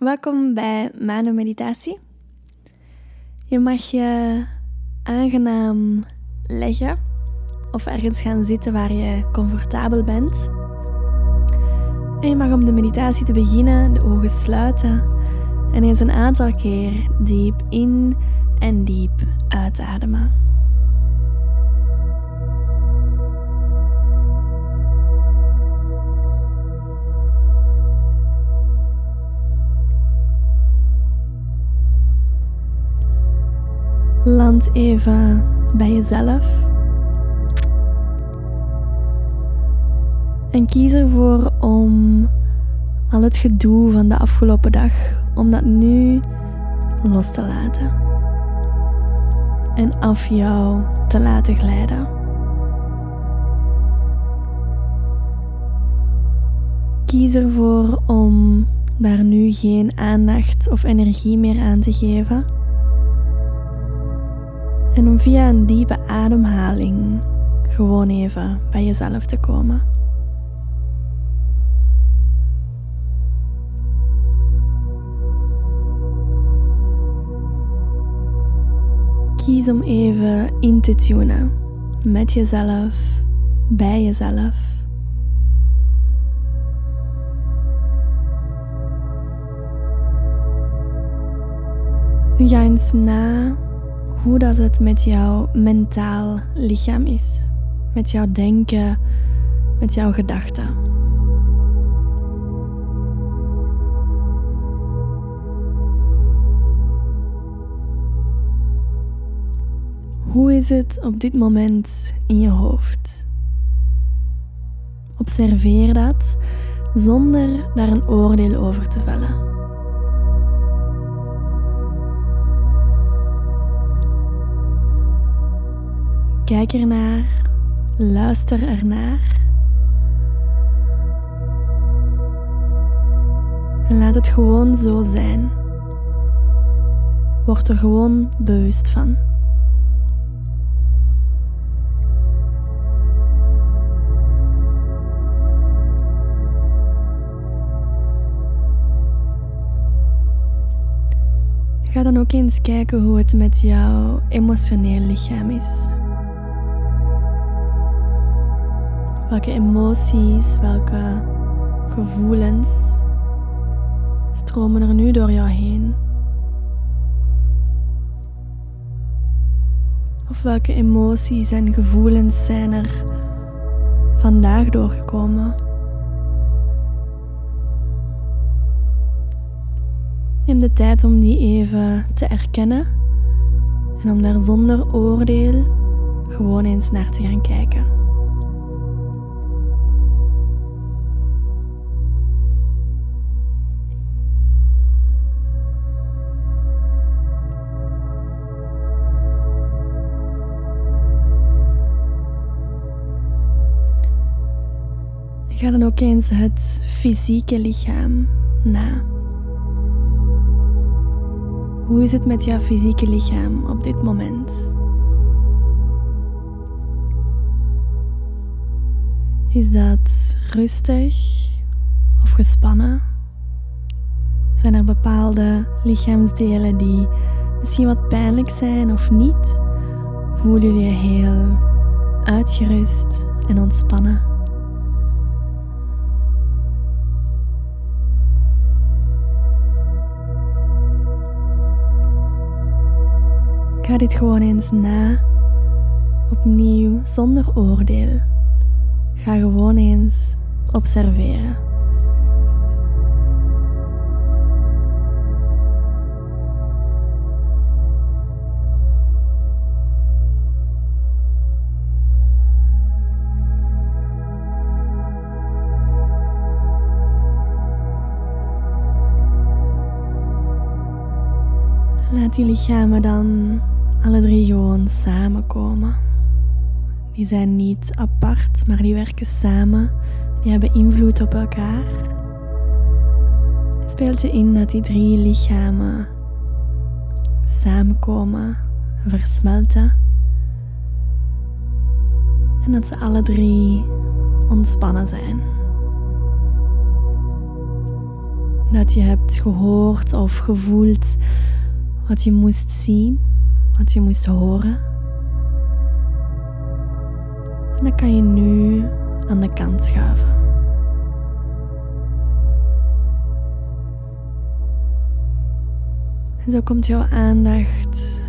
Welkom bij Mano Meditatie. Je mag je aangenaam leggen of ergens gaan zitten waar je comfortabel bent. En je mag om de meditatie te beginnen de ogen sluiten en eens een aantal keer diep in en diep uitademen. Land even bij jezelf. En kies ervoor om al het gedoe van de afgelopen dag, om dat nu los te laten. En af jou te laten glijden. Kies ervoor om daar nu geen aandacht of energie meer aan te geven en om via een diepe ademhaling gewoon even bij jezelf te komen. Kies om even in te tunen met jezelf, bij jezelf. Ga eens na hoe dat het met jouw mentaal lichaam is. Met jouw denken, met jouw gedachten. Hoe is het op dit moment in je hoofd? Observeer dat zonder daar een oordeel over te vellen. Kijk ernaar, luister ernaar. En laat het gewoon zo zijn. Word er gewoon bewust van. Ga dan ook eens kijken hoe het met jouw emotioneel lichaam is. Welke emoties, welke gevoelens stromen er nu door jou heen? Of welke emoties en gevoelens zijn er vandaag doorgekomen? Neem de tijd om die even te erkennen en om daar zonder oordeel gewoon eens naar te gaan kijken. Ga dan ook eens het fysieke lichaam na. Hoe is het met jouw fysieke lichaam op dit moment? Is dat rustig of gespannen? Zijn er bepaalde lichaamsdelen die misschien wat pijnlijk zijn of niet? Voel je je heel uitgerust en ontspannen? Ga dit gewoon eens na, opnieuw zonder oordeel. Ga gewoon eens observeren. Laat die lichamen dan alle drie gewoon samenkomen. Die zijn niet apart, maar die werken samen. Die hebben invloed op elkaar. Speelt je in dat die drie lichamen samenkomen, versmelten. En dat ze alle drie ontspannen zijn. dat je hebt gehoord of gevoeld wat je moest zien, wat je moest horen. En dat kan je nu aan de kant schuiven. En zo komt jouw aandacht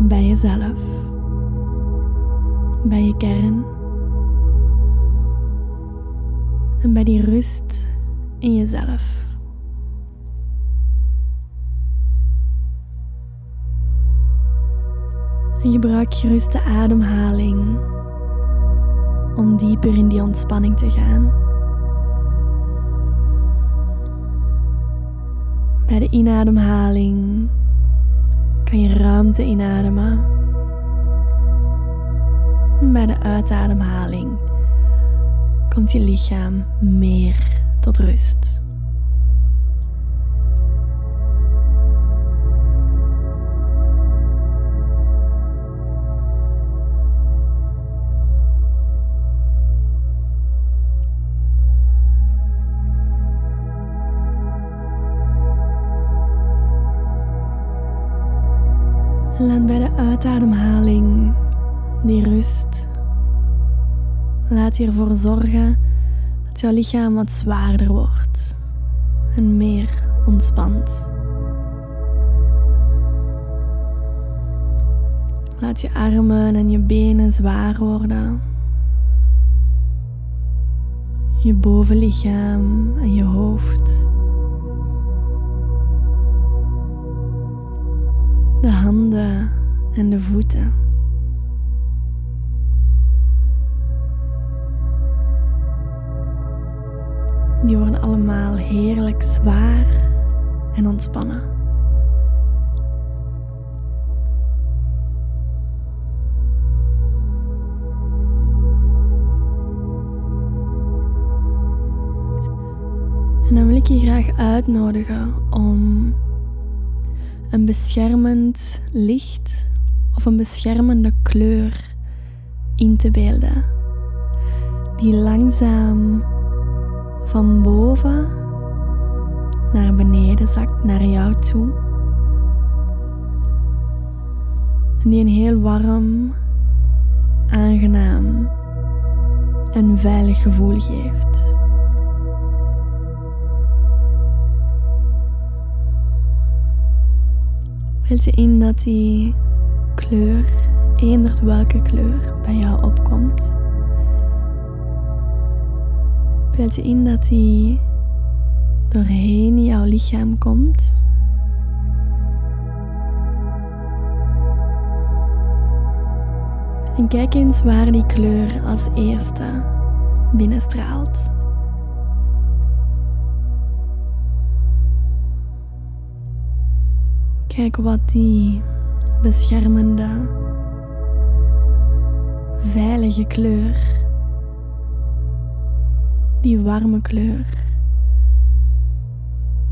bij jezelf, bij je kern en bij die rust in jezelf. Gebruik gerust de ademhaling om dieper in die ontspanning te gaan. Bij de inademhaling kan je ruimte inademen. Bij de uitademhaling komt je lichaam meer tot rust. Uitademhaling die rust. Laat hiervoor zorgen dat jouw lichaam wat zwaarder wordt en meer ontspant. Laat je armen en je benen zwaar worden. Je bovenlichaam en je hoofd. de handen en de voeten. Die worden allemaal heerlijk zwaar en ontspannen. En dan wil ik je graag uitnodigen om een beschermend licht of een beschermende kleur in te beelden, die langzaam van boven naar beneden zakt naar jou toe. En die een heel warm, aangenaam en veilig gevoel geeft. Beeld je in dat die kleur, eender welke kleur, bij jou opkomt. Beeld je in dat die doorheen jouw lichaam komt. En kijk eens waar die kleur als eerste binnenstraalt. Kijk wat die beschermende, veilige kleur, die warme kleur.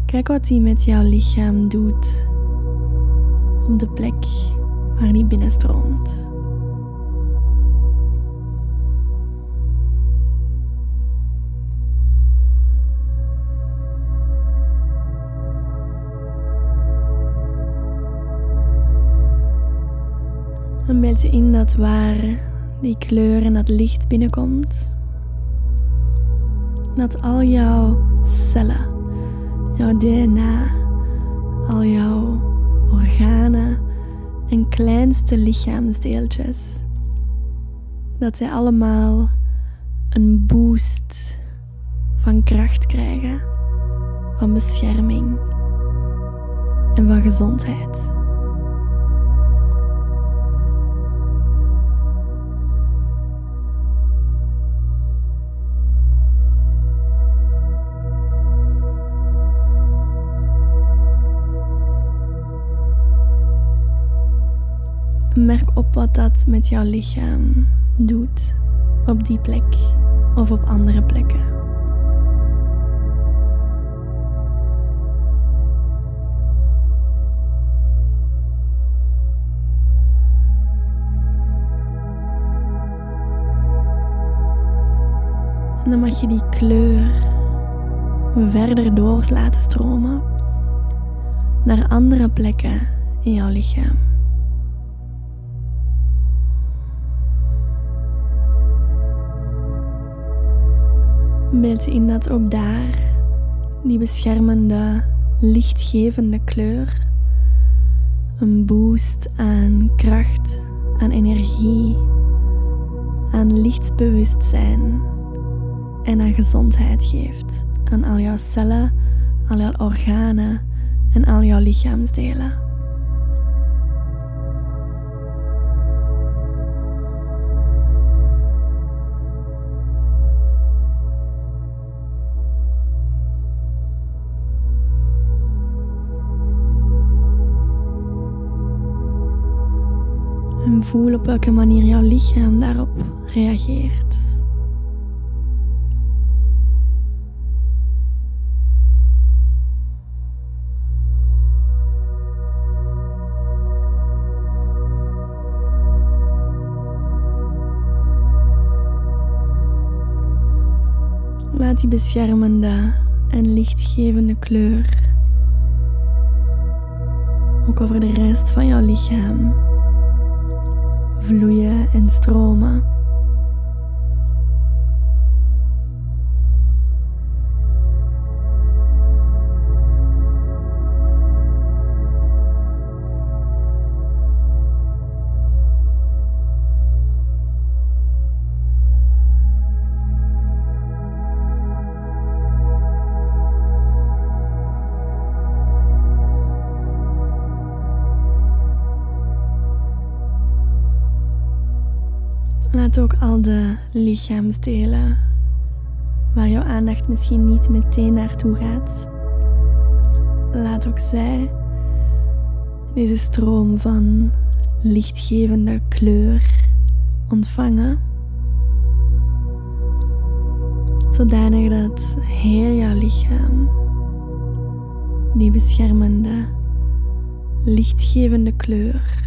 Kijk wat die met jouw lichaam doet op de plek waar die binnenstroomt. Beetje in dat waar die kleur en dat licht binnenkomt. Dat al jouw cellen, jouw DNA, al jouw organen en kleinste lichaamsdeeltjes, dat zij allemaal een boost van kracht krijgen, van bescherming en van gezondheid. Merk op wat dat met jouw lichaam doet op die plek of op andere plekken. En dan mag je die kleur verder door laten stromen naar andere plekken in jouw lichaam. In dat ook daar die beschermende, lichtgevende kleur een boost aan kracht, aan energie, aan lichtbewustzijn en aan gezondheid geeft aan al jouw cellen, al jouw organen en al jouw lichaamsdelen. Voel op welke manier jouw lichaam daarop reageert. Laat die beschermende en lichtgevende kleur ook over de rest van jouw lichaam vloeien en stromen. Ook al de lichaamsdelen waar jouw aandacht misschien niet meteen naartoe gaat. Laat ook zij deze stroom van lichtgevende kleur ontvangen. Zodanig dat heel jouw lichaam die beschermende, lichtgevende kleur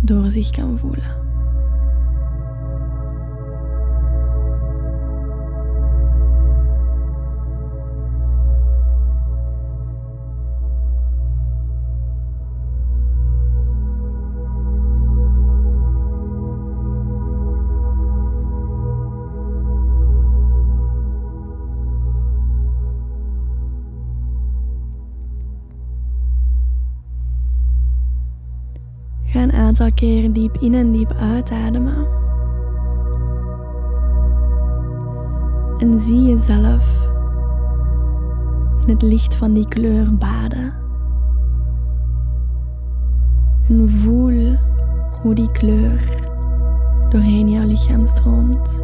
door zich kan voelen. Een aantal keren diep in en diep uitademen. En zie jezelf in het licht van die kleur baden. En voel hoe die kleur doorheen jouw lichaam stroomt.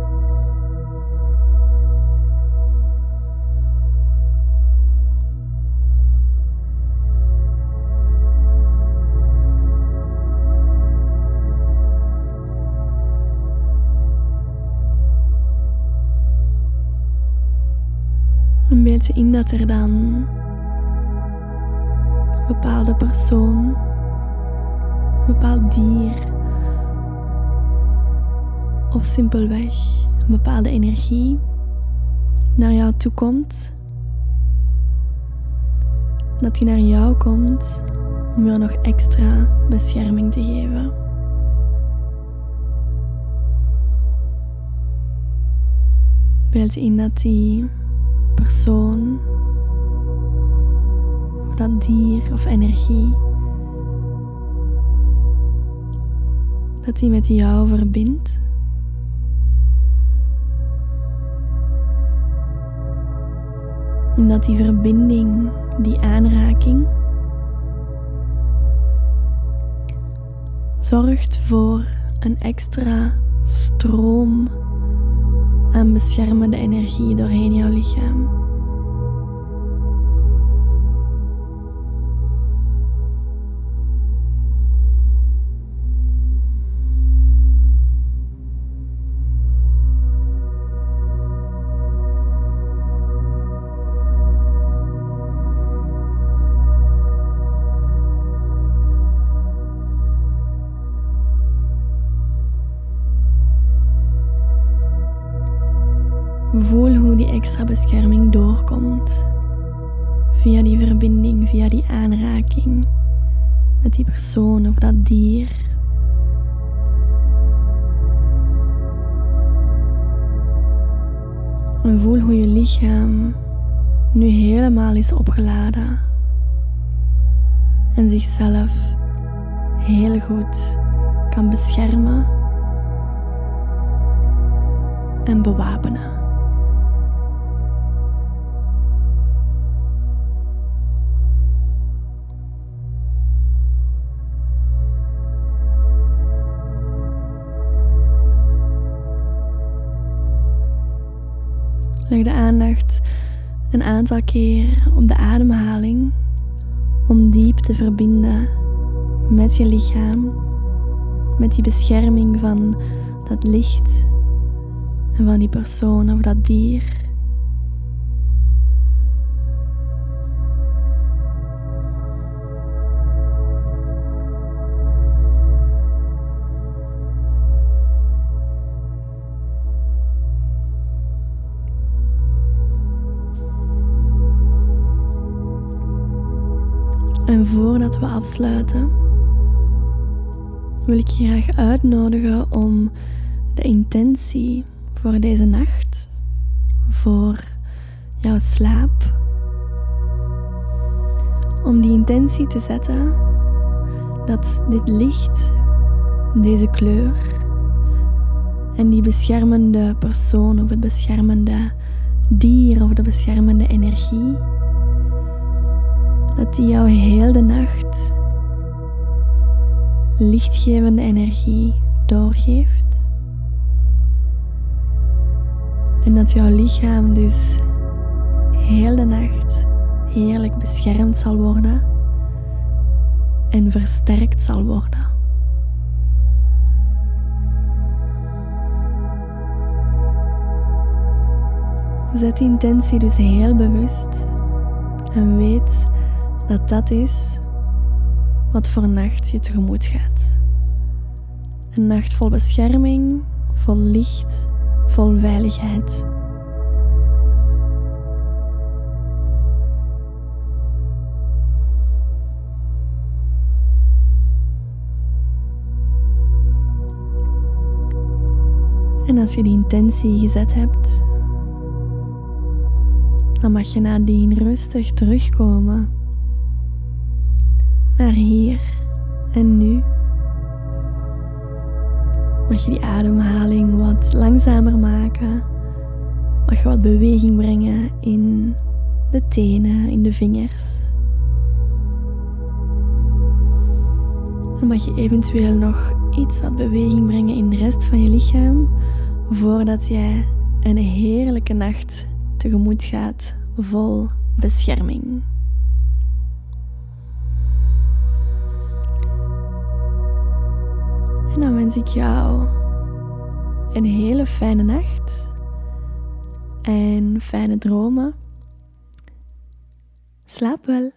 En beeld je in dat er dan een bepaalde persoon, een bepaald dier of simpelweg een bepaalde energie naar jou toe komt. Dat die naar jou komt om jou nog extra bescherming te geven. Beeld in dat die persoon, of dat dier of energie, dat die met jou verbindt. En dat die verbinding, die aanraking, zorgt voor een extra stroom aan beschermende energie doorheen jouw lichaam. Extra bescherming doorkomt. Via die verbinding, via die aanraking met die persoon of dat dier. En voel hoe je lichaam nu helemaal is opgeladen en zichzelf heel goed kan beschermen en bewapenen. Leg de aandacht een aantal keer op de ademhaling om diep te verbinden met je lichaam, met die bescherming van dat licht en van die persoon of dat dier. En voordat we afsluiten, wil ik je graag uitnodigen om de intentie voor deze nacht, voor jouw slaap, om die intentie te zetten dat dit licht, deze kleur en die beschermende persoon of het beschermende dier of de beschermende energie dat die jou heel de nacht lichtgevende energie doorgeeft. En dat jouw lichaam dus heel de nacht heerlijk beschermd zal worden en versterkt zal worden. Zet die intentie dus heel bewust en weet dat dat is wat voor nacht je tegemoet gaat. Een nacht vol bescherming, vol licht, vol veiligheid. En als je die intentie gezet hebt, dan mag je nadien rustig terugkomen naar hier en nu. Mag je die ademhaling wat langzamer maken. Mag je wat beweging brengen in de tenen, in de vingers. En mag je eventueel nog iets wat beweging brengen in de rest van je lichaam voordat jij een heerlijke nacht tegemoet gaat vol bescherming. En dan wens ik jou een hele fijne nacht en fijne dromen. Slaap wel.